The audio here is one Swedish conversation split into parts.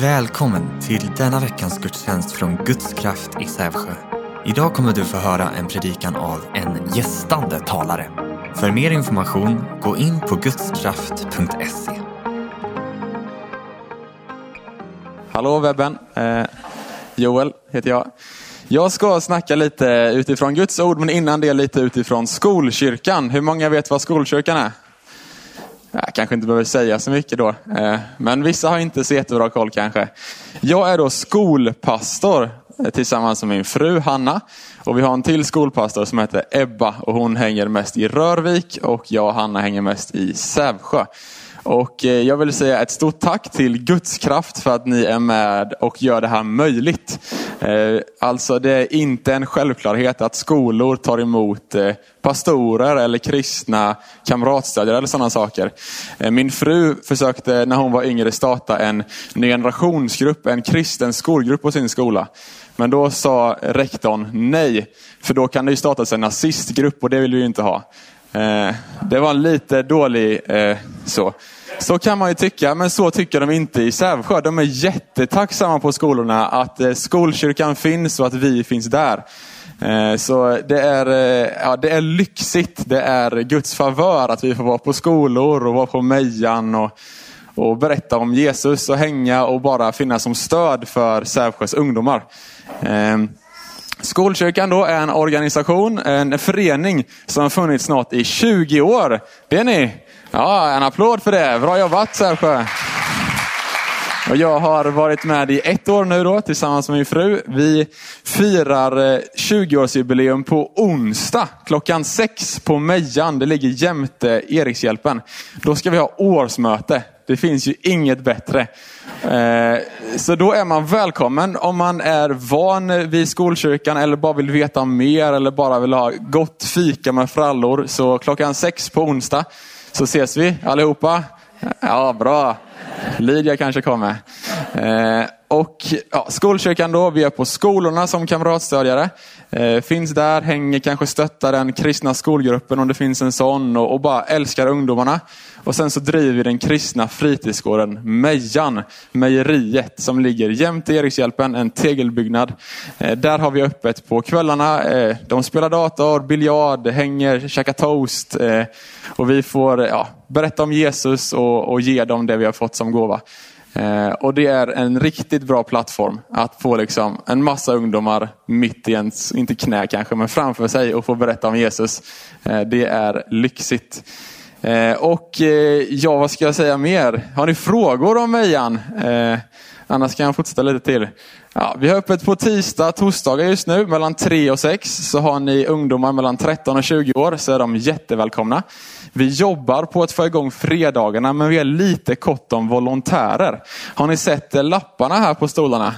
Välkommen till denna veckans gudstjänst från Guds kraft i Sävsjö. Idag kommer du få höra en predikan av en gästande talare. För mer information, gå in på gudskraft.se. Hallå webben! Eh, Joel heter jag. Jag ska snacka lite utifrån Guds ord, men innan det lite utifrån skolkyrkan. Hur många vet vad skolkyrkan är? Jag kanske inte behöver säga så mycket då, eh, men vissa har inte så jättebra koll kanske. Jag är då skolpastor eh, tillsammans med min fru Hanna. Och vi har en till skolpastor som heter Ebba och hon hänger mest i Rörvik och jag och Hanna hänger mest i Sävsjö. Och eh, jag vill säga ett stort tack till Guds kraft för att ni är med och gör det här möjligt. Eh, alltså det är inte en självklarhet att skolor tar emot eh, pastorer eller kristna kamratstödjare eller sådana saker. Min fru försökte när hon var yngre starta en ny generationsgrupp, en kristen skolgrupp på sin skola. Men då sa rektorn nej, för då kan det ju startas en nazistgrupp och det vill vi ju inte ha. Det var en lite dålig så. Så kan man ju tycka, men så tycker de inte i Sävsjö. De är jättetacksamma på skolorna att eh, skolkyrkan finns och att vi finns där. Eh, så det är, eh, ja, det är lyxigt, det är Guds favör att vi får vara på skolor och vara på Mejan och, och berätta om Jesus och hänga och bara finnas som stöd för Sävsjös ungdomar. Skolkyrkan då är en organisation, en förening som har funnits snart i 20 år. Det är ni. Ja, en applåd för det. Bra jobbat Särsjö! Och jag har varit med i ett år nu då tillsammans med min fru. Vi firar eh, 20-årsjubileum på onsdag klockan sex på Mejan. Det ligger jämte Erikshjälpen. Då ska vi ha årsmöte. Det finns ju inget bättre. Eh, så då är man välkommen om man är van vid skolkyrkan eller bara vill veta mer eller bara vill ha gott fika med frallor. Så klockan sex på onsdag så ses vi allihopa. Ja, bra. Lydia kanske kommer. Eh, och ja, Skolkyrkan då, vi är på skolorna som kamratstödjare. Eh, finns där, hänger, kanske stöttar den kristna skolgruppen om det finns en sån och, och, bara älskar ungdomarna. Och sen så driver vi den kristna fritidsgården Mejan, mejeriet som ligger jämte Erikshjälpen, en tegelbyggnad. Eh, där har vi öppet på kvällarna. Eh, de spelar dator, biljard, hänger, käkar toast. Eh, och vi får ja, berätta om Jesus och, och ge dem det vi har fått som gåva. Eh, och det är en riktigt bra plattform att få liksom en massa ungdomar mitt i ens, inte knä kanske, men framför sig och få berätta om Jesus. Eh, det är lyxigt. Eh, och eh, ja, vad ska jag säga mer? Har ni frågor om Mejan? Eh, annars kan jag fortsätta lite till. Ja, vi har öppet på tisdag, torsdagar just nu mellan 3 och 6. Så har ni ungdomar mellan 13 och 20 år så är de jättevälkomna. Vi jobbar på att få igång fredagarna men vi är lite kort om volontärer. Har ni sett lapparna här på stolarna?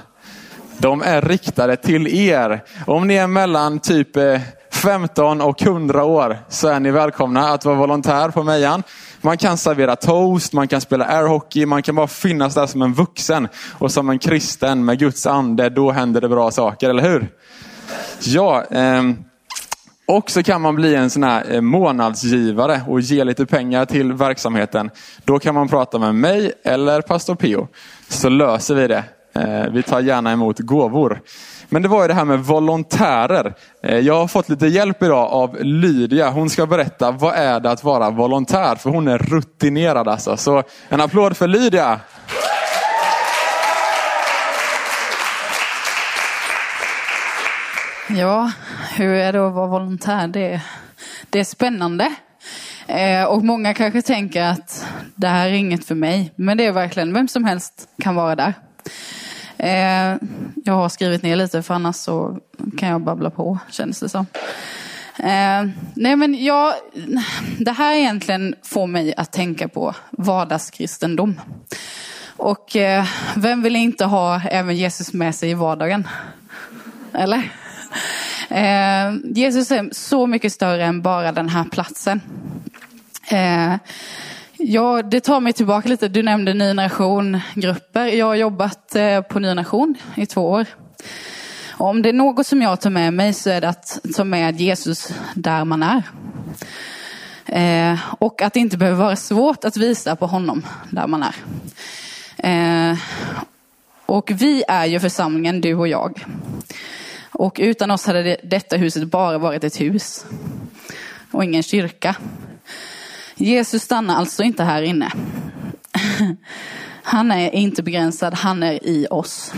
De är riktade till er. Om ni är mellan typ eh, 15 och 100 år så är ni välkomna att vara volontär på Mejan. Man kan servera toast, man kan spela airhockey, man kan bara finnas där som en vuxen och som en kristen med Guds ande. Då händer det bra saker, eller hur? Ja, eh, och så kan man bli en sån här eh, månadsgivare och ge lite pengar till verksamheten. Då kan man prata med mig eller pastor Pio. Så löser vi det. Eh, vi tar gärna emot gåvor. Men det var ju det här med volontärer. Eh, jag har fått lite hjälp idag av Lydia. Hon ska berätta vad är det att vara volontär. För hon är rutinerad alltså. Så en applåd för Lydia. Ja, hur är det att vara volontär? Det, det är spännande. Eh, och många kanske tänker att det här är inget för mig. Men det är verkligen, vem som helst kan vara där. Eh, jag har skrivit ner lite för annars så kan jag babbla på känns det som. Eh, nej men jag, det här egentligen får mig att tänka på vardagskristendom. Och eh, vem vill inte ha även Jesus med sig i vardagen? Eller? Eh, Jesus är så mycket större än bara den här platsen. Eh, Ja, det tar mig tillbaka lite. Du nämnde Ny Generation-grupper. Jag har jobbat eh, på Ny Generation i två år. Och om det är något som jag tar med mig så är det att ta med Jesus där man är. Eh, och att det inte behöver vara svårt att visa på honom där man är. Eh, Och vi är ju församlingen, du och jag. Och utan oss hade detta huset bara varit ett hus och ingen kyrka. Jesus stannar alltså inte här inne. Han är inte begränsad, han är i oss.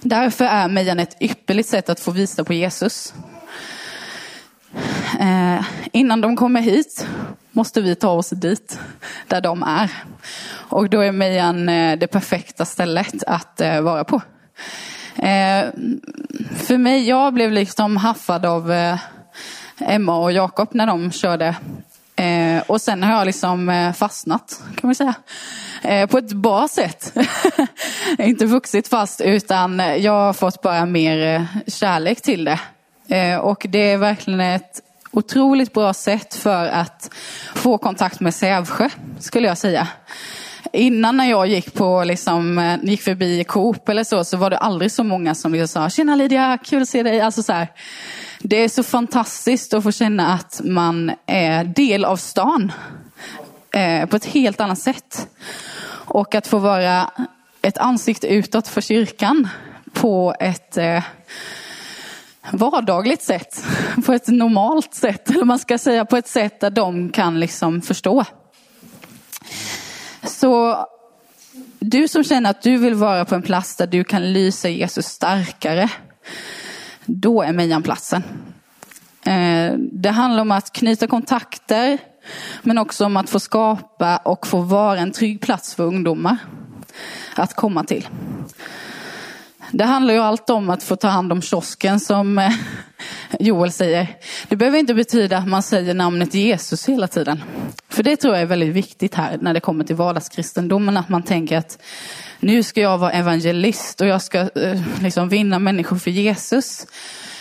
Därför är Mejan ett ypperligt sätt att få visa på Jesus. Eh, innan de kommer hit måste vi ta oss dit, där de är. Och då är Mejan eh, det perfekta stället att eh, vara på. Eh, för mig, jag blev liksom haffad av eh, Emma och Jakob när de körde. Eh, och sen har jag liksom eh, fastnat, kan man säga. Eh, på ett bra sätt. Inte vuxit fast, utan jag har fått bara mer eh, kärlek till det. Eh, och det är verkligen ett otroligt bra sätt för att få kontakt med Sävsjö, skulle jag säga. Innan när jag gick, på, liksom, eh, gick förbi Coop eller så, så var det aldrig så många som liksom sa Tjena Lydia, kul att se dig. Alltså så här, det är så fantastiskt att få känna att man är del av stan eh, på ett helt annat sätt. Och att få vara ett ansikte utåt för kyrkan på ett eh, vardagligt sätt. På ett normalt sätt, eller man ska säga på ett sätt där de kan liksom förstå. Så du som känner att du vill vara på en plats där du kan lysa Jesus starkare då är Mejan platsen. Eh, det handlar om att knyta kontakter, men också om att få skapa och få vara en trygg plats för ungdomar att komma till. Det handlar ju allt om att få ta hand om kiosken som eh, Joel säger. Det behöver inte betyda att man säger namnet Jesus hela tiden. För det tror jag är väldigt viktigt här när det kommer till vardagskristendomen. Att man tänker att nu ska jag vara evangelist och jag ska eh, liksom vinna människor för Jesus.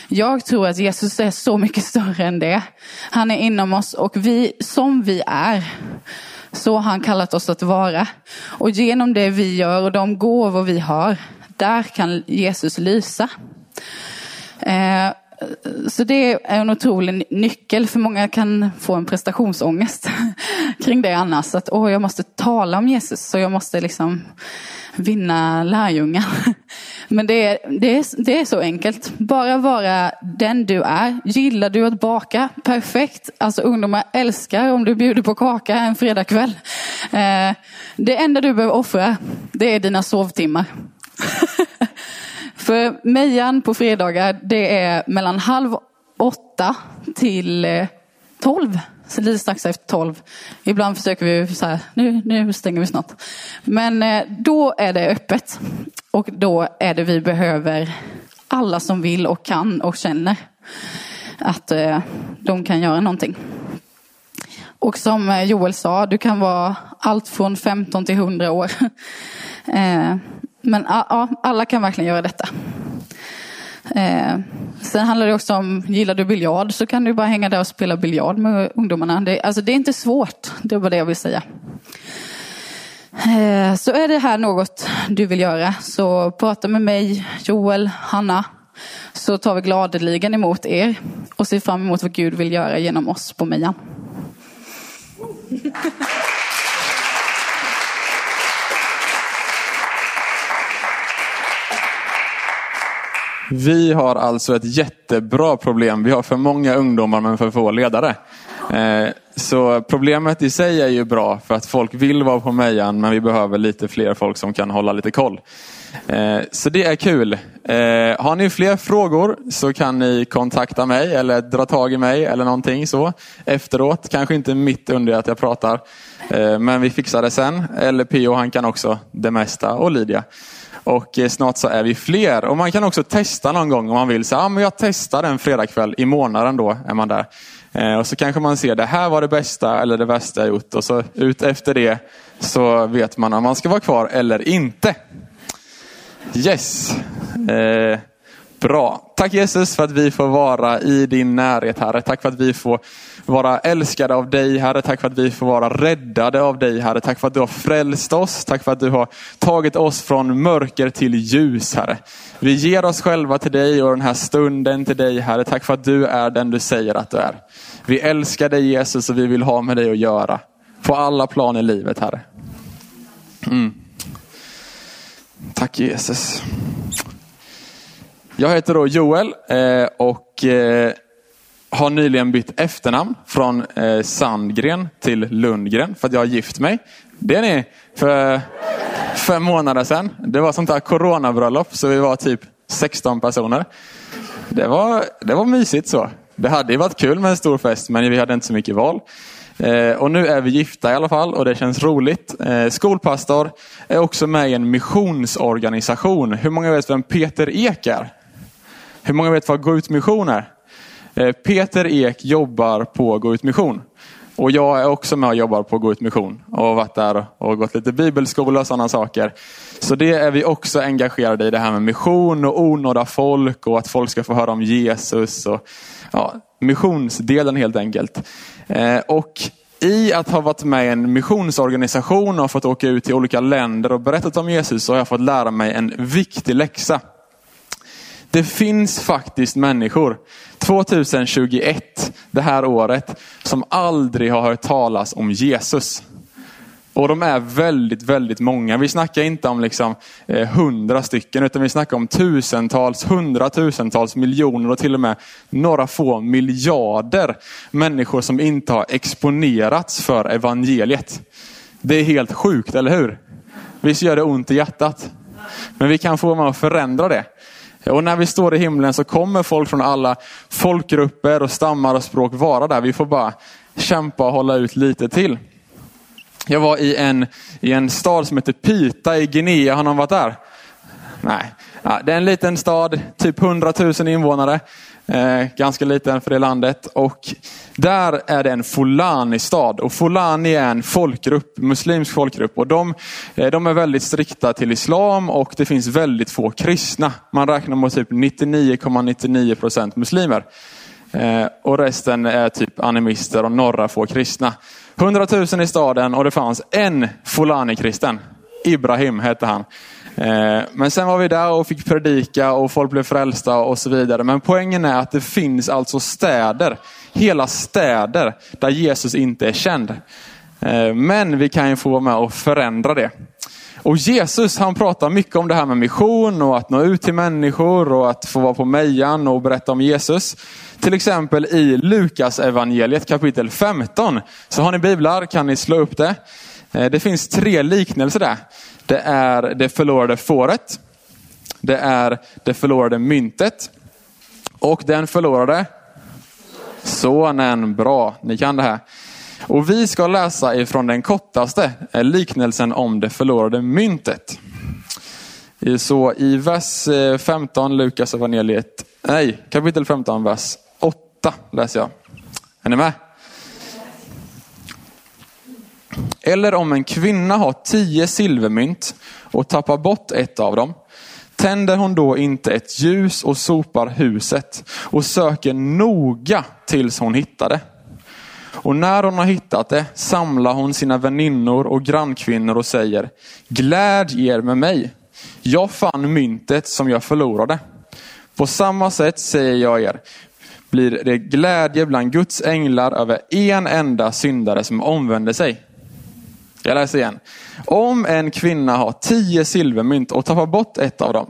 Jag tror att Jesus är så mycket större än det. Han är inom oss och vi, som vi är, så har han kallat oss att vara. Och genom det vi gör och de gåvor vi har, där kan Jesus lysa. Eh, så det är en otrolig nyckel, för många kan få en prestationsångest kring det annars. Att åh, jag måste tala om Jesus, så jag måste liksom vinna lärjungar. Men det är, det, är, det är så enkelt. Bara vara den du är. Gillar du att baka? Perfekt. Alltså ungdomar älskar om du bjuder på kaka en fredagkväll. Eh, det enda du behöver offra, det är dina sovtimmar. För Mejan på fredagar, det är mellan halv åtta till eh, tolv. Så lite strax efter tolv. Ibland försöker vi så här, nu, nu stänger vi snart. Men eh, då är det öppet. Och då är det vi behöver alla som vill och kan och känner att eh, de kan göra någonting. Och som Joel sa, du kan vara allt från 15 till 100 år. Men ja, alla kan verkligen göra detta. Eh, sen handlar det också om, gillar du biljard så kan du bara hänga där och spela biljard med ungdomarna. Det, alltså det är inte svårt, det var det jag vill säga. Eh, så är det här något du vill göra så prata med mig, Joel, Hanna. Så tar vi gladeligen emot er och ser fram emot vad Gud vill göra genom oss på Mejan. Vi har alltså ett jättebra problem. Vi har för många ungdomar men för få ledare. Eh, så problemet i sig är ju bra för att folk vill vara på Mejan men vi behöver lite fler folk som kan hålla lite koll. Eh, så det är kul. Eh, har ni fler frågor så kan ni kontakta mig eller dra tag i mig eller någonting så efteråt. Kanske inte mitt under att jag pratar. Men vi fixar det sen. Eller Pio, han kan också det mesta och Lydia. Och eh, snart så är vi fler. Och man kan också testa någon gång om man vill. Så, ja, men jag testar en fredagkväll i månaden då är man där. Eh, och så kanske man ser det här var det bästa eller det värsta jag gjort. Och så ut efter det så vet man om man ska vara kvar eller inte. Yes. Eh, bra. Tack Jesus för att vi får vara i din närhet Herre. Tack för att vi får vara älskade av dig Herre. Tack för att vi får vara räddade av dig Herre. Tack för att du har frälst oss. Tack för att du har tagit oss från mörker till ljus Herre. Vi ger oss själva till dig och den här stunden till dig Herre. Tack för att du är den du säger att du är. Vi älskar dig Jesus och vi vill ha med dig att göra. På alla plan i livet Herre. Mm. Tack Jesus. Jag heter då Joel eh, och eh, har nyligen bytt efternamn från eh, Sandgren till Lundgren för att jag har gift mig. Det är ni för fem månader sedan. Det var sånt här coronabröllop så vi var typ 16 personer. Det var, det var mysigt så. Det hade ju varit kul med en stor fest men vi hade inte så mycket val. Eh, och nu är vi gifta i alla fall och det känns roligt. Eh, skolpastor är också med i en missionsorganisation. Hur många vet vem Peter Ek är? Hur många vet vad Gå ut mission är? Eh, Peter Ek jobbar på Gå ut mission. Och jag är också med och jobbar på Gå ut mission och har varit där och gått lite bibelskola och sådana saker. Så det är vi också engagerade i, det här med mission och onådda folk och att folk ska få höra om Jesus. Och, ja, missionsdelen helt enkelt. Eh, och i att ha varit med i en missionsorganisation och fått åka ut till olika länder och berättat om Jesus så har jag fått lära mig en viktig läxa. Det finns faktiskt människor 2021, det här året, som aldrig har hört talas om Jesus. Och de är väldigt, väldigt många. Vi snackar inte om liksom eh, hundra stycken, utan vi snackar om tusentals, hundratusentals miljoner och till och med några få miljarder människor som inte har exponerats för evangeliet. Det är helt sjukt, eller hur? Visst gör det ont i hjärtat? Men vi kan få med att förändra det. Och när vi står i himlen så kommer folk från alla folkgrupper och stammar och språk vara där. Vi får bara kämpa och hålla ut lite till. Jag var i en, i en stad som heter Pita i Guinea. Har någon varit där? Nej. Ja, det är en liten stad, typ 100 000 invånare. Eh, ganska liten för det landet. Och där är det en Fulani-stad. Och Fulani är en folkgrupp, muslimsk folkgrupp. Och de, eh, de är väldigt strikta till islam och det finns väldigt få kristna. Man räknar med typ 99,99 procent ,99 muslimer. Eh, och resten är typ animister och några få kristna. 100 000 i staden och det fanns en Fulani-kristen. Ibrahim hette han. Eh, men sen var vi där och fick predika och folk blev frälsta och så vidare. Men poängen är att det finns alltså städer, hela städer, där Jesus inte är känd. Eh, men vi kan ju få vara med och förändra det. Och Jesus han pratar mycket om det här med mission och att nå ut till människor och att få vara på Mejan och berätta om Jesus. Till exempel i Lukas evangeliet kapitel 15. Så har ni biblar kan ni slå upp det. Eh, det finns tre liknelser där. Det är det förlorade fåret. Det är det förlorade myntet. Och den förlorade sonen. Bra, ni kan det här. Och vi ska läsa ifrån den kortaste eh, liknelsen om det förlorade myntet. Så i vers eh, 15, Lukas evangeliet, nej, kapitel 15, vers 8 läser jag. Är ni med? Eller om en kvinna har tio silvermynt och tappar bort ett av dem. Tänder hon då inte ett ljus och sopar huset och söker noga tills hon hittar det. Och när hon har hittat det samlar hon sina väninnor och grannkvinnor och säger Gläd er med mig. Jag fann myntet som jag förlorade. På samma sätt säger jag er, blir det glädje bland Guds änglar över en enda syndare som omvänder sig. Jag läser igen. Om en kvinna har tio silvermynt och tappar bort ett av dem,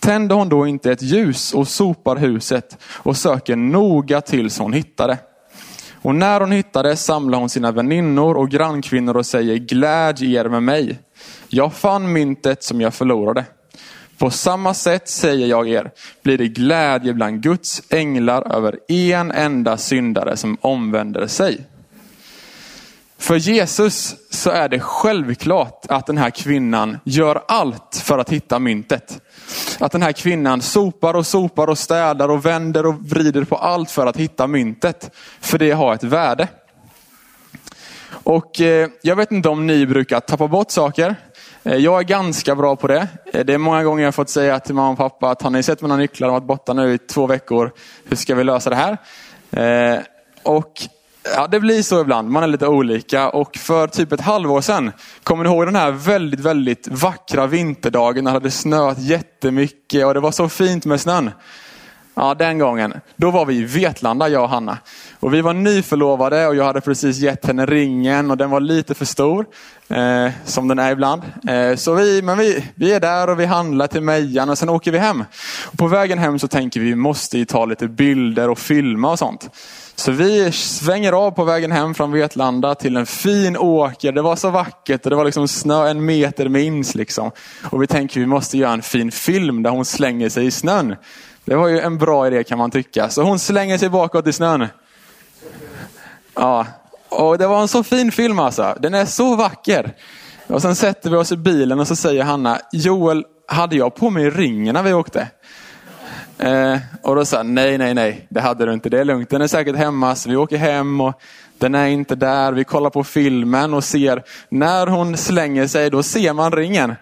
tänder hon då inte ett ljus och sopar huset och söker noga tills hon hittar det. Och när hon hittar det samlar hon sina väninnor och grannkvinnor och säger gläd er med mig. Jag fann myntet som jag förlorade. På samma sätt säger jag er, blir det glädje bland Guds änglar över en enda syndare som omvänder sig. För Jesus så är det självklart att den här kvinnan gör allt för att hitta myntet. Att den här kvinnan sopar och sopar och städar och vänder och vrider på allt för att hitta myntet. För det har ett värde. Och eh, jag vet inte om ni brukar tappa bort saker. Eh, jag är ganska bra på det. Eh, det är många gånger jag fått säga till mamma och pappa att har ni sett mina nycklar? De har varit borta nu i två veckor. Hur ska vi lösa det här? Eh, och Ja, det blir så ibland. Man är lite olika. Och för typ ett halvår sedan, kommer ni ihåg den här väldigt, väldigt vackra vinterdagen när det hade snöat jättemycket och det var så fint med snön? Ja, den gången. Då var vi i Vetlanda, jag och Hanna. Och vi var nyförlovade och jag hade precis gett henne ringen och den var lite för stor. Eh, som den är ibland. Eh, så vi, men vi, vi är där och vi handlar till Mejan och sen åker vi hem. Och på vägen hem så tänker vi, vi måste ju ta lite bilder och filma och sånt. Så vi svänger av på vägen hem från Vetlanda till en fin åker. Det var så vackert och det var liksom snö en meter minst. Liksom. Och vi tänker vi måste göra en fin film där hon slänger sig i snön. Det var ju en bra idé kan man tycka. Så hon slänger sig bakåt i snön. Ja, och det var en så fin film alltså. Den är så vacker. Och sen sätter vi oss i bilen och så säger Hanna, Joel, hade jag på mig ringen när vi åkte? Eh, och då sa nej, nej, nej, det hade du inte. Det är lugnt. Den är säkert hemma, så vi åker hem och den är inte där. Vi kollar på filmen och ser när hon slänger sig, då ser man ringen.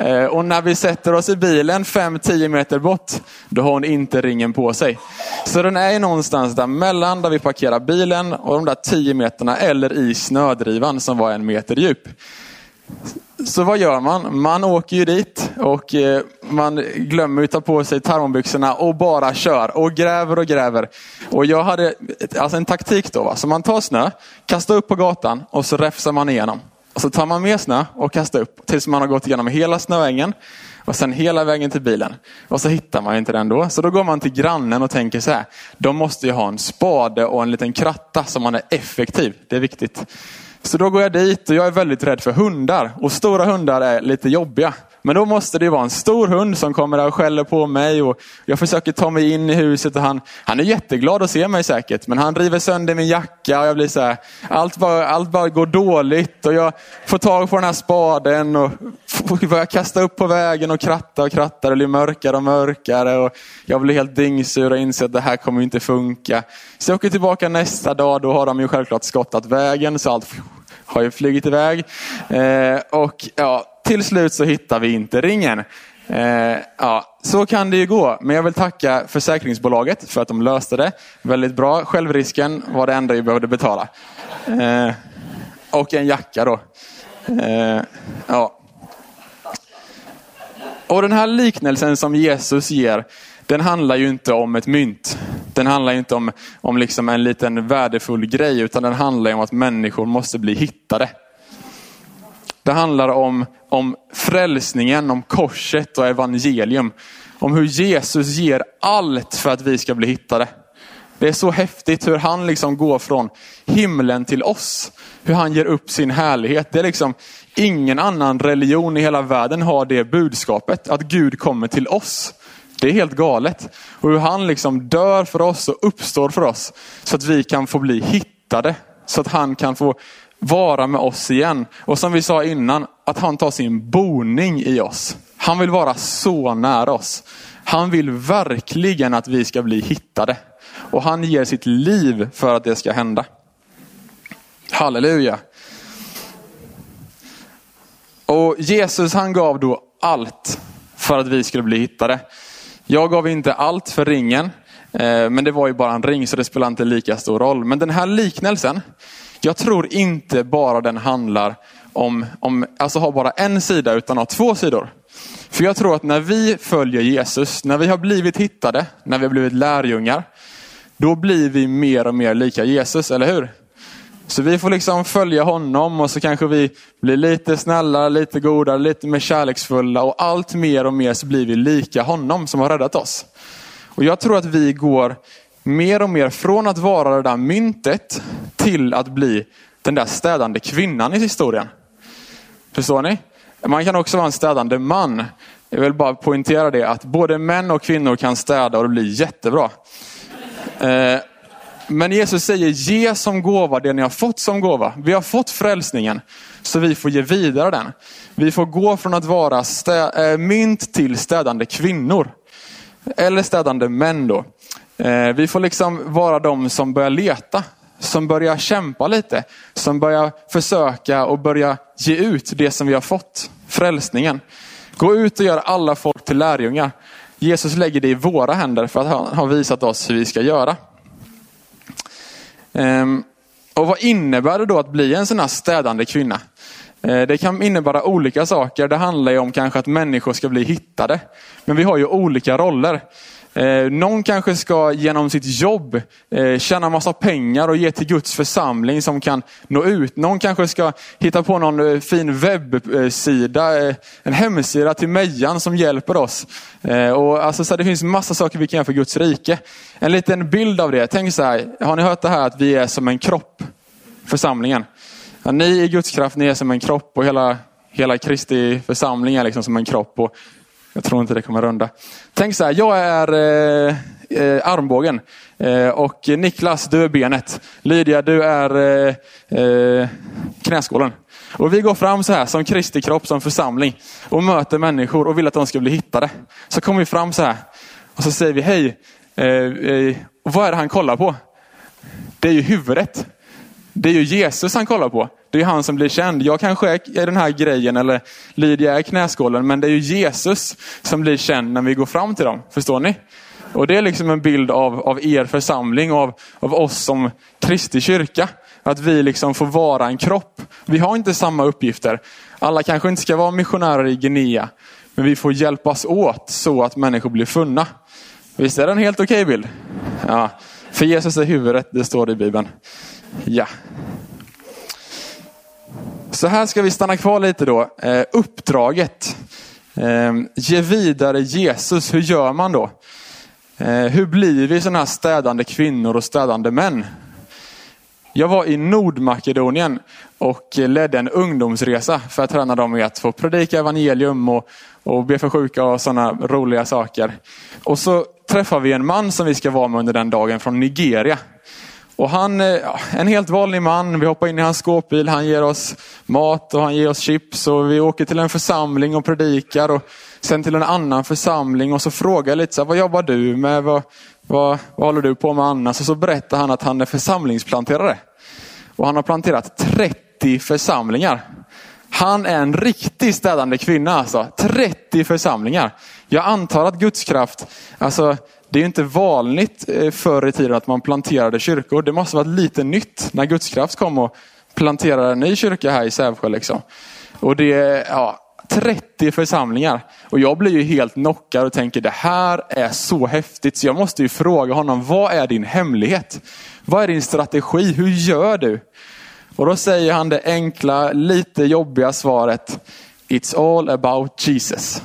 Eh, och när vi sätter oss i bilen 5-10 meter bort, då har hon inte ringen på sig. Så den är någonstans där mellan där vi parkerar bilen och de där 10 meterna eller i snödrivan som var en meter djup. Så vad gör man? Man åker ju dit och eh, man glömmer att ta på sig termobyxorna och bara kör och gräver och gräver. Och jag hade alltså en taktik då. Va? Så man tar snö, kastar upp på gatan och så räfsar man igenom. Och så tar man mer snö och kastar upp tills man har gått igenom hela snöängen och sen hela vägen till bilen. Och så hittar man inte den då. Så då går man till grannen och tänker så här. De måste ju ha en spade och en liten kratta så man är effektiv. Det är viktigt. Så då går jag dit och jag är väldigt rädd för hundar. Och stora hundar är lite jobbiga. Men då måste det vara en stor hund som kommer där och skäller på mig. Och jag försöker ta mig in i huset och han, han är jätteglad att se mig säkert. Men han river sönder min jacka och jag blir så här, allt bara, allt bara går dåligt. Och jag får tag på den här spaden och börjar kasta upp på vägen och kratta och kratta. Det blir mörkare och mörkare. Och jag blir helt dyngsur och inser att det här kommer inte funka. Så jag åker tillbaka nästa dag. Då har de ju självklart skottat vägen så allt har ju flugit iväg. Eh, och ja, till slut så hittar vi inte ringen. Eh, ja, så kan det ju gå, men jag vill tacka försäkringsbolaget för att de löste det. Väldigt bra. Självrisken var det enda vi behövde betala. Eh, och en jacka då. Eh, ja. Och den här liknelsen som Jesus ger, den handlar ju inte om ett mynt. Den handlar inte om, om liksom en liten värdefull grej, utan den handlar om att människor måste bli hittade. Det handlar om, om frälsningen, om korset och evangelium. Om hur Jesus ger allt för att vi ska bli hittade. Det är så häftigt hur han liksom går från himlen till oss. Hur han ger upp sin härlighet. Det är liksom ingen annan religion i hela världen har det budskapet. Att Gud kommer till oss. Det är helt galet. Och hur han liksom dör för oss och uppstår för oss. Så att vi kan få bli hittade. Så att han kan få vara med oss igen. Och som vi sa innan, att han tar sin boning i oss. Han vill vara så nära oss. Han vill verkligen att vi ska bli hittade. Och han ger sitt liv för att det ska hända. Halleluja. Och Jesus han gav då allt för att vi skulle bli hittade. Jag gav inte allt för ringen, eh, men det var ju bara en ring så det spelar inte lika stor roll. Men den här liknelsen, jag tror inte bara den handlar om, om alltså har bara en sida utan har två sidor. För jag tror att när vi följer Jesus, när vi har blivit hittade, när vi har blivit lärjungar, då blir vi mer och mer lika Jesus, eller hur? Så vi får liksom följa honom och så kanske vi blir lite snällare, lite godare, lite mer kärleksfulla och allt mer och mer så blir vi lika honom som har räddat oss. Och jag tror att vi går mer och mer från att vara det där myntet till att bli den där städande kvinnan i historien. Förstår ni? Man kan också vara en städande man. Jag vill bara poängtera det att både män och kvinnor kan städa och det blir jättebra. Eh, men Jesus säger ge som gåva det ni har fått som gåva. Vi har fått frälsningen så vi får ge vidare den. Vi får gå från att vara stä, äh, mynt till städande kvinnor. Eller städande män då. Eh, vi får liksom vara de som börjar leta, som börjar kämpa lite, som börjar försöka och börja ge ut det som vi har fått, frälsningen. Gå ut och gör alla folk till lärjungar. Jesus lägger det i våra händer för att han har visat oss hur vi ska göra. Ehm, och vad innebär det då att bli en sån här städande kvinna? Eh, det kan innebära olika saker. Det handlar ju om kanske att människor ska bli hittade. Men vi har ju olika roller. Eh, någon kanske ska genom sitt jobb eh, tjäna massa pengar och ge till Guds församling som kan nå ut. Någon kanske ska hitta på någon eh, fin webbsida, en hemsida till Mejan som hjälper oss. Och alltså, så här, det finns massa saker vi kan göra för Guds rike. En liten bild av det. Tänk så här, har ni hört det här att vi är som en kropp, församlingen? Ja, ni i Guds kraft, ni är som en kropp och hela, hela Kristi församling är liksom som en kropp. Och jag tror inte det kommer runda. Tänk så här, jag är eh, eh, armbågen eh, och Niklas, du är benet. Lydia, du är eh, eh, knäskålen. Och vi går fram så här som Kristi kropp, som församling och möter människor och vill att de ska bli hittade. Så kommer vi fram så här och så säger vi hej. Eh, eh vad är det han kollar på? Det är ju huvudet. Det är ju Jesus han kollar på. Det är han som blir känd. Jag kanske är den här grejen eller Lydia är knäskålen, men det är ju Jesus som blir känd när vi går fram till dem. Förstår ni? Och det är liksom en bild av, av er församling och av, av oss som Kristi kyrka. Att vi liksom får vara en kropp. Vi har inte samma uppgifter. Alla kanske inte ska vara missionärer i Guinea, men vi får hjälpas åt så att människor blir funna. Visst är det en helt okej okay bild? Ja. För Jesus är huvudet, det står det i Bibeln. Ja. Så här ska vi stanna kvar lite då. Eh, uppdraget. Eh, ge vidare Jesus, hur gör man då? Eh, hur blir vi sådana här städande kvinnor och städande män? Jag var i Nordmakedonien och ledde en ungdomsresa för att träna dem i att få predika evangelium och, och be för sjuka och sådana roliga saker. Och så träffar vi en man som vi ska vara med under den dagen från Nigeria. Och han, eh, en helt vanlig man, vi hoppar in i hans skåpbil, han ger oss mat och han ger oss chips och vi åker till en församling och predikar och sen till en annan församling och så frågar jag lite så här, vad jobbar du med? Vad, vad, vad håller du på med annars? Och så berättar han att han är församlingsplanterare. Och han har planterat 30 församlingar. Han är en riktig städande kvinna alltså. 30 församlingar. Jag antar att Guds kraft, alltså det är inte vanligt eh, förr i tiden att man planterade kyrkor. Det måste varit lite nytt när Guds kraft kom och planterade en ny kyrka här i Sävsjö. Liksom. Och det är ja, 30 församlingar. Och jag blir ju helt knockad och tänker det här är så häftigt. Så jag måste ju fråga honom, vad är din hemlighet? Vad är din strategi? Hur gör du? Och då säger han det enkla, lite jobbiga svaret. It's all about Jesus.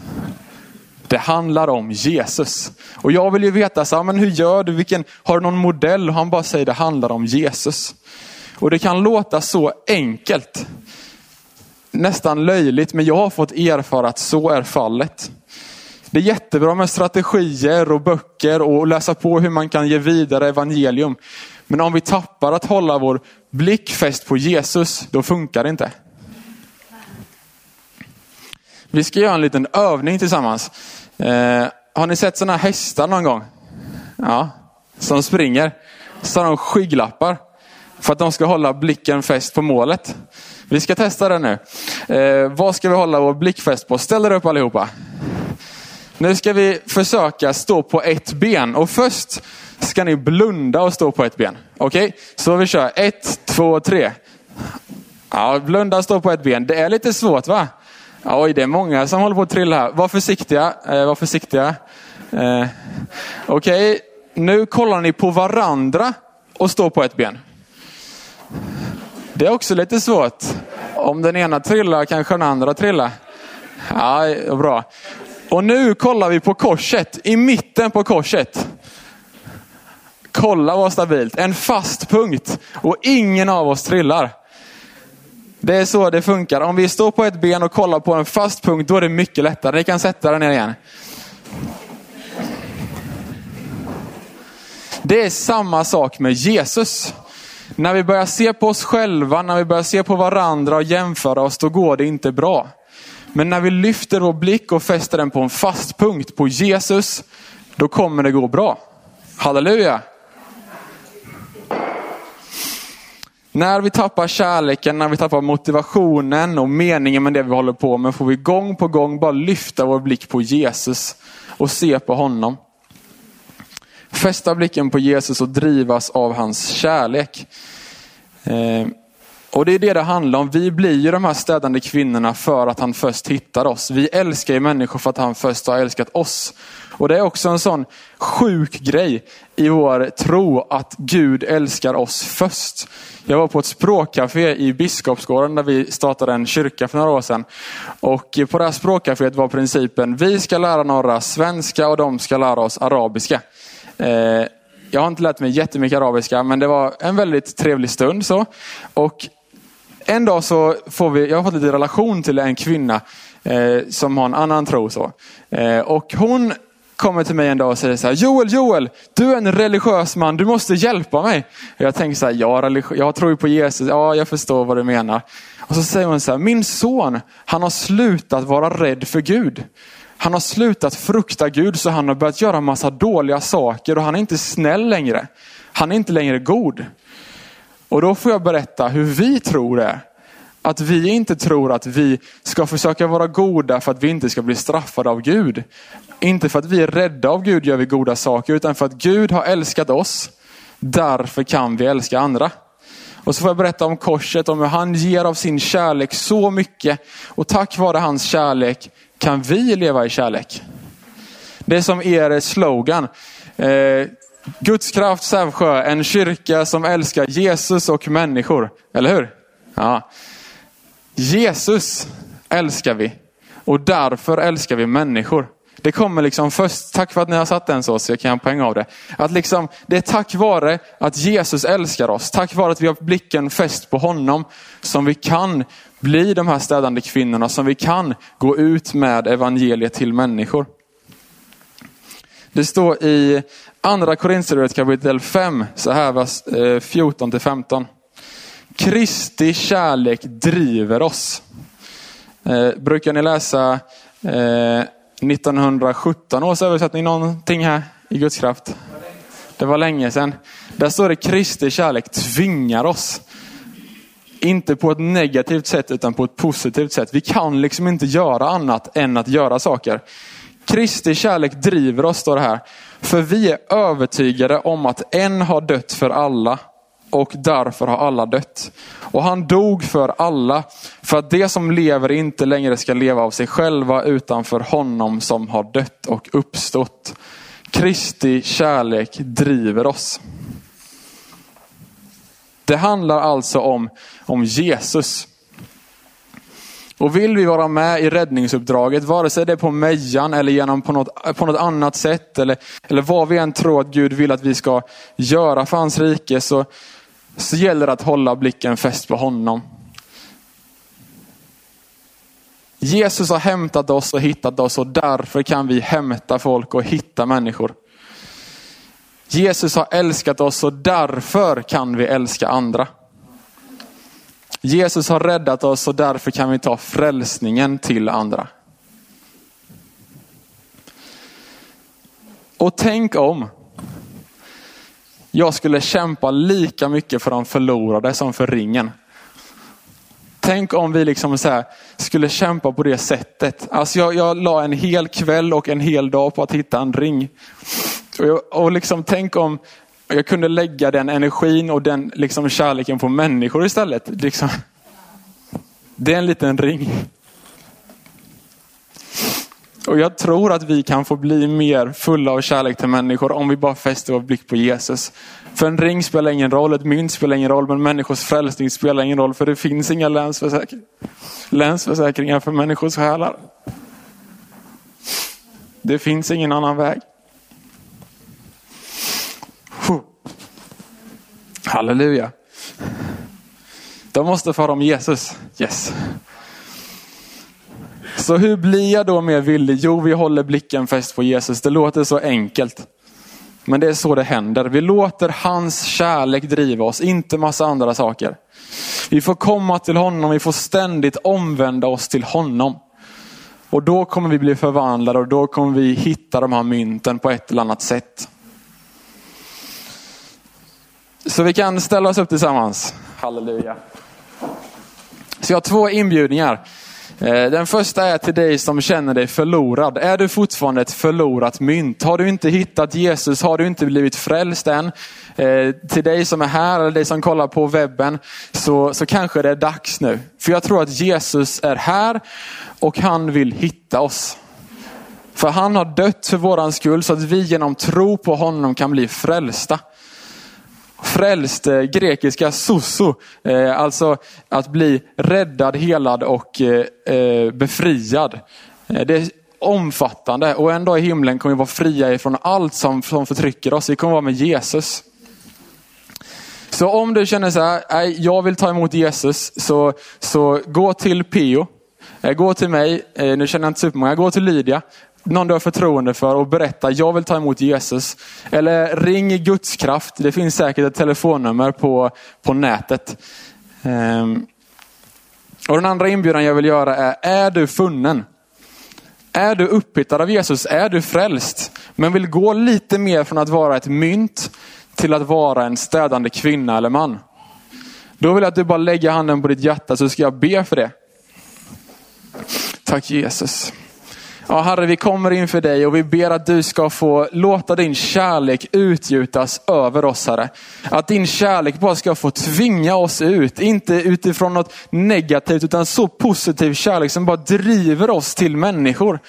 Det handlar om Jesus. Och jag vill ju veta, så, men hur gör du? Vilken, har du någon modell? Och han bara säger det handlar om Jesus. Och det kan låta så enkelt. Nästan löjligt, men jag har fått erfara att så är fallet. Det är jättebra med strategier och böcker och läsa på hur man kan ge vidare evangelium. Men om vi tappar att hålla vår blick fäst på Jesus, då funkar det inte. Vi ska göra en liten övning tillsammans. Eh, har ni sett sådana hästar någon gång? Ja, som springer. Så har de skygglappar. För att de ska hålla blicken fäst på målet. Vi ska testa det nu. Eh, vad ska vi hålla vår blick fäst på? Ställ er upp allihopa. Nu ska vi försöka stå på ett ben och först ska ni blunda och stå på ett ben. Okej, okay? så vi kör. Ett, två, tre. Ja, blunda och stå på ett ben. Det är lite svårt va? Oj, det är många som håller på att trilla här. Var försiktiga. Eh, var försiktiga. Eh, Okej, okay. nu kollar ni på varandra och står på ett ben. Det är också lite svårt. Om den ena trillar kanske den andra trillar. Ja, bra. Och nu kollar vi på korset, i mitten på korset. Kolla vad stabilt, en fast punkt och ingen av oss trillar. Det är så det funkar. Om vi står på ett ben och kollar på en fast punkt, då är det mycket lättare. Ni kan sätta den ner igen. Det är samma sak med Jesus. När vi börjar se på oss själva, när vi börjar se på varandra och jämföra oss, då går det inte bra. Men när vi lyfter vår blick och fäster den på en fast punkt, på Jesus, då kommer det gå bra. Halleluja! När vi tappar kärleken, när vi tappar motivationen och meningen med det vi håller på med, får vi gång på gång bara lyfta vår blick på Jesus och se på honom. Fästa blicken på Jesus och drivas av hans kärlek. Eh, och det är det det handlar om. Vi blir ju de här städande kvinnorna för att han först hittar oss. Vi älskar ju människor för att han först har älskat oss. Och det är också en sån sjuk grej i vår tro att Gud älskar oss först. Jag var på ett språkcafé i Biskopsgården där vi startade en kyrka för några år sedan. Och på det här språkcaféet var principen, vi ska lära några svenska och de ska lära oss arabiska. Eh, jag har inte lärt mig jättemycket arabiska, men det var en väldigt trevlig stund. så. Och en dag så får vi, jag har fått lite relation till en kvinna eh, som har en annan tro. Så. Eh, och hon kommer till mig en dag och säger så här, Joel, Joel, du är en religiös man, du måste hjälpa mig. Jag tänker så här, ja, jag tror ju på Jesus, ja, jag förstår vad du menar. Och så säger hon så här, min son, han har slutat vara rädd för Gud. Han har slutat frukta Gud så han har börjat göra massa dåliga saker och han är inte snäll längre. Han är inte längre god. Och då får jag berätta hur vi tror det. Att vi inte tror att vi ska försöka vara goda för att vi inte ska bli straffade av Gud. Inte för att vi är rädda av Gud gör vi goda saker, utan för att Gud har älskat oss. Därför kan vi älska andra. Och så får jag berätta om korset, om hur han ger av sin kärlek så mycket. Och tack vare hans kärlek kan vi leva i kärlek. Det är som er slogan. Eh, Guds kraft Sävsjö, en kyrka som älskar Jesus och människor. Eller hur? Ja. Jesus älskar vi och därför älskar vi människor. Det kommer liksom först, tack för att ni har satt den så, så jag kan göra en poäng av det. Att liksom, det är tack vare att Jesus älskar oss, tack vare att vi har blicken fäst på honom, som vi kan bli de här städande kvinnorna, som vi kan gå ut med evangeliet till människor. Det står i andra Korinthierbrevet kapitel 5, så här vers eh, 14 15. Kristi kärlek driver oss. Eh, brukar ni läsa eh, 1917 års översättning någonting här i Guds kraft? Det var länge sedan. Där står det Kristi kärlek tvingar oss. Inte på ett negativt sätt utan på ett positivt sätt. Vi kan liksom inte göra annat än att göra saker. Kristi kärlek driver oss, står det här. För vi är övertygade om att en har dött för alla och därför har alla dött. Och han dog för alla, för att det som lever inte längre ska leva av sig själva utan för honom som har dött och uppstått. Kristi kärlek driver oss. Det handlar alltså om, om Jesus. Och vill vi vara med i räddningsuppdraget, vare sig det är på Mejan eller genom på något, på något annat sätt, eller, eller vad vi än tror att Gud vill att vi ska göra för hans rike, så, så gäller det att hålla blicken fäst på honom. Jesus har hämtat oss och hittat oss och därför kan vi hämta folk och hitta människor. Jesus har älskat oss och därför kan vi älska andra. Jesus har räddat oss och därför kan vi ta frälsningen till andra. Och tänk om jag skulle kämpa lika mycket för de förlorade som för ringen. Tänk om vi liksom så skulle kämpa på det sättet. Alltså jag, jag la en hel kväll och en hel dag på att hitta en ring. Och, jag, och liksom tänk om jag kunde lägga den energin och den liksom kärleken på människor istället. Liksom. Det är en liten ring. Och jag tror att vi kan få bli mer fulla av kärlek till människor om vi bara fäster vår blick på Jesus. För en ring spelar ingen roll, ett mynt spelar ingen roll, men människors frälsning spelar ingen roll för det finns inga länsförsäk länsförsäkringar för människors själar. Det finns ingen annan väg. Halleluja. De måste få om Jesus. Yes. Så hur blir jag då mer villig? Jo, vi håller blicken fäst på Jesus. Det låter så enkelt. Men det är så det händer. Vi låter hans kärlek driva oss, inte massa andra saker. Vi får komma till honom, vi får ständigt omvända oss till honom. Och då kommer vi bli förvandlade och då kommer vi hitta de här mynten på ett eller annat sätt. Så vi kan ställa oss upp tillsammans. Halleluja. Så jag har två inbjudningar. Eh, den första är till dig som känner dig förlorad. Är du fortfarande ett förlorat mynt? Har du inte hittat Jesus? Har du inte blivit frälst än? Eh, till dig som är här eller dig som kollar på webben så, så kanske det är dags nu. För jag tror att Jesus är här och han vill hitta oss. För han har dött för våran skull så att vi genom tro på honom kan bli frälsta. Frälst, eh, grekiska soso, eh, alltså att bli räddad, helad och eh, eh befriad. Eh, det är omfattande och en dag i himlen kommer vi vara fria ifrån allt som, som förtrycker oss. Vi kommer vara med Jesus. Så om du känner så här, nej, jag vill ta emot Jesus, så, så gå till Pio. Eh, gå till mig, nu känner jag inte supermånga, gå till Lydia någon du har förtroende för och berätta, jag vill ta emot Jesus. Eller ring Guds kraft. Det finns säkert ett telefonnummer på, på nätet. Ehm. Och Den andra inbjudan jag vill göra är, är du funnen? Är du upphittad av Jesus? Är du frälst? Men vill gå lite mer från att vara ett mynt till att vara en städande kvinna eller man. Då vill jag att du bara lägger handen på ditt hjärta så ska jag be för det. Tack Jesus. Ja, Herre, vi kommer inför dig och vi ber att du ska få låta din kärlek utgjutas över oss, Herre. Att din kärlek bara ska få tvinga oss ut, inte utifrån något negativt, utan så positiv kärlek som bara driver oss till människor.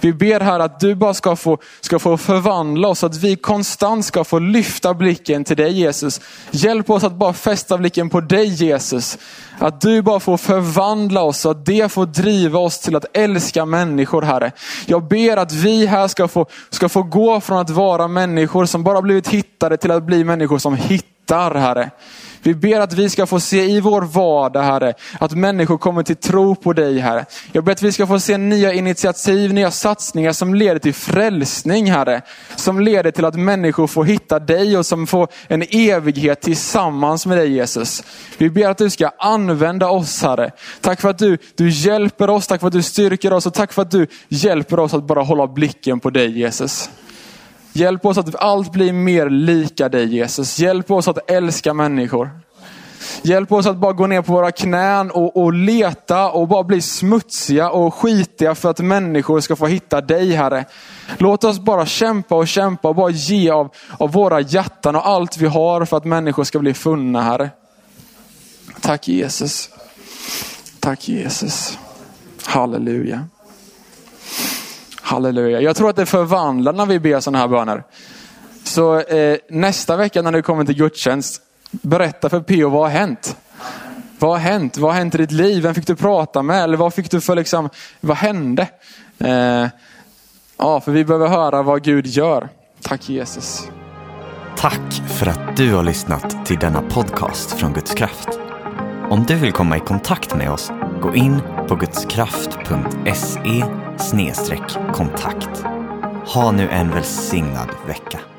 Vi ber här att du bara ska få, ska få förvandla oss, att vi konstant ska få lyfta blicken till dig Jesus. Hjälp oss att bara fästa blicken på dig Jesus. Att du bara får förvandla oss så att det får driva oss till att älska människor Herre. Jag ber att vi här ska få, ska få gå från att vara människor som bara blivit hittade till att bli människor som hittar Herre. Vi ber att vi ska få se i vår vardag, Herre, att människor kommer till tro på dig, Herre. Jag ber att vi ska få se nya initiativ, nya satsningar som leder till frälsning, Herre. Som leder till att människor får hitta dig och som får en evighet tillsammans med dig, Jesus. Vi ber att du ska använda oss, Herre. Tack för att du, du hjälper oss, tack för att du styrker oss och tack för att du hjälper oss att bara hålla blicken på dig, Jesus. Hjälp oss att allt blir mer lika dig Jesus. Hjälp oss att älska människor. Hjälp oss att bara gå ner på våra knän och, och leta och bara bli smutsiga och skitiga för att människor ska få hitta dig Herre. Låt oss bara kämpa och kämpa och bara ge av, av våra hjärtan och allt vi har för att människor ska bli funna Herre. Tack Jesus. Tack Jesus. Halleluja. Halleluja. Jag tror att det förvandlar när vi ber sådana här böner. Så eh, nästa vecka när du kommer till gudstjänst, berätta för P.O. vad har hänt? Vad har hänt? Vad har hänt i ditt liv? Vem fick du prata med? Eller vad fick du för liksom, vad hände? Eh, ja, för vi behöver höra vad Gud gör. Tack Jesus. Tack för att du har lyssnat till denna podcast från Guds kraft. Om du vill komma i kontakt med oss, gå in på gudskraft.se kontakt. Ha nu en välsignad vecka.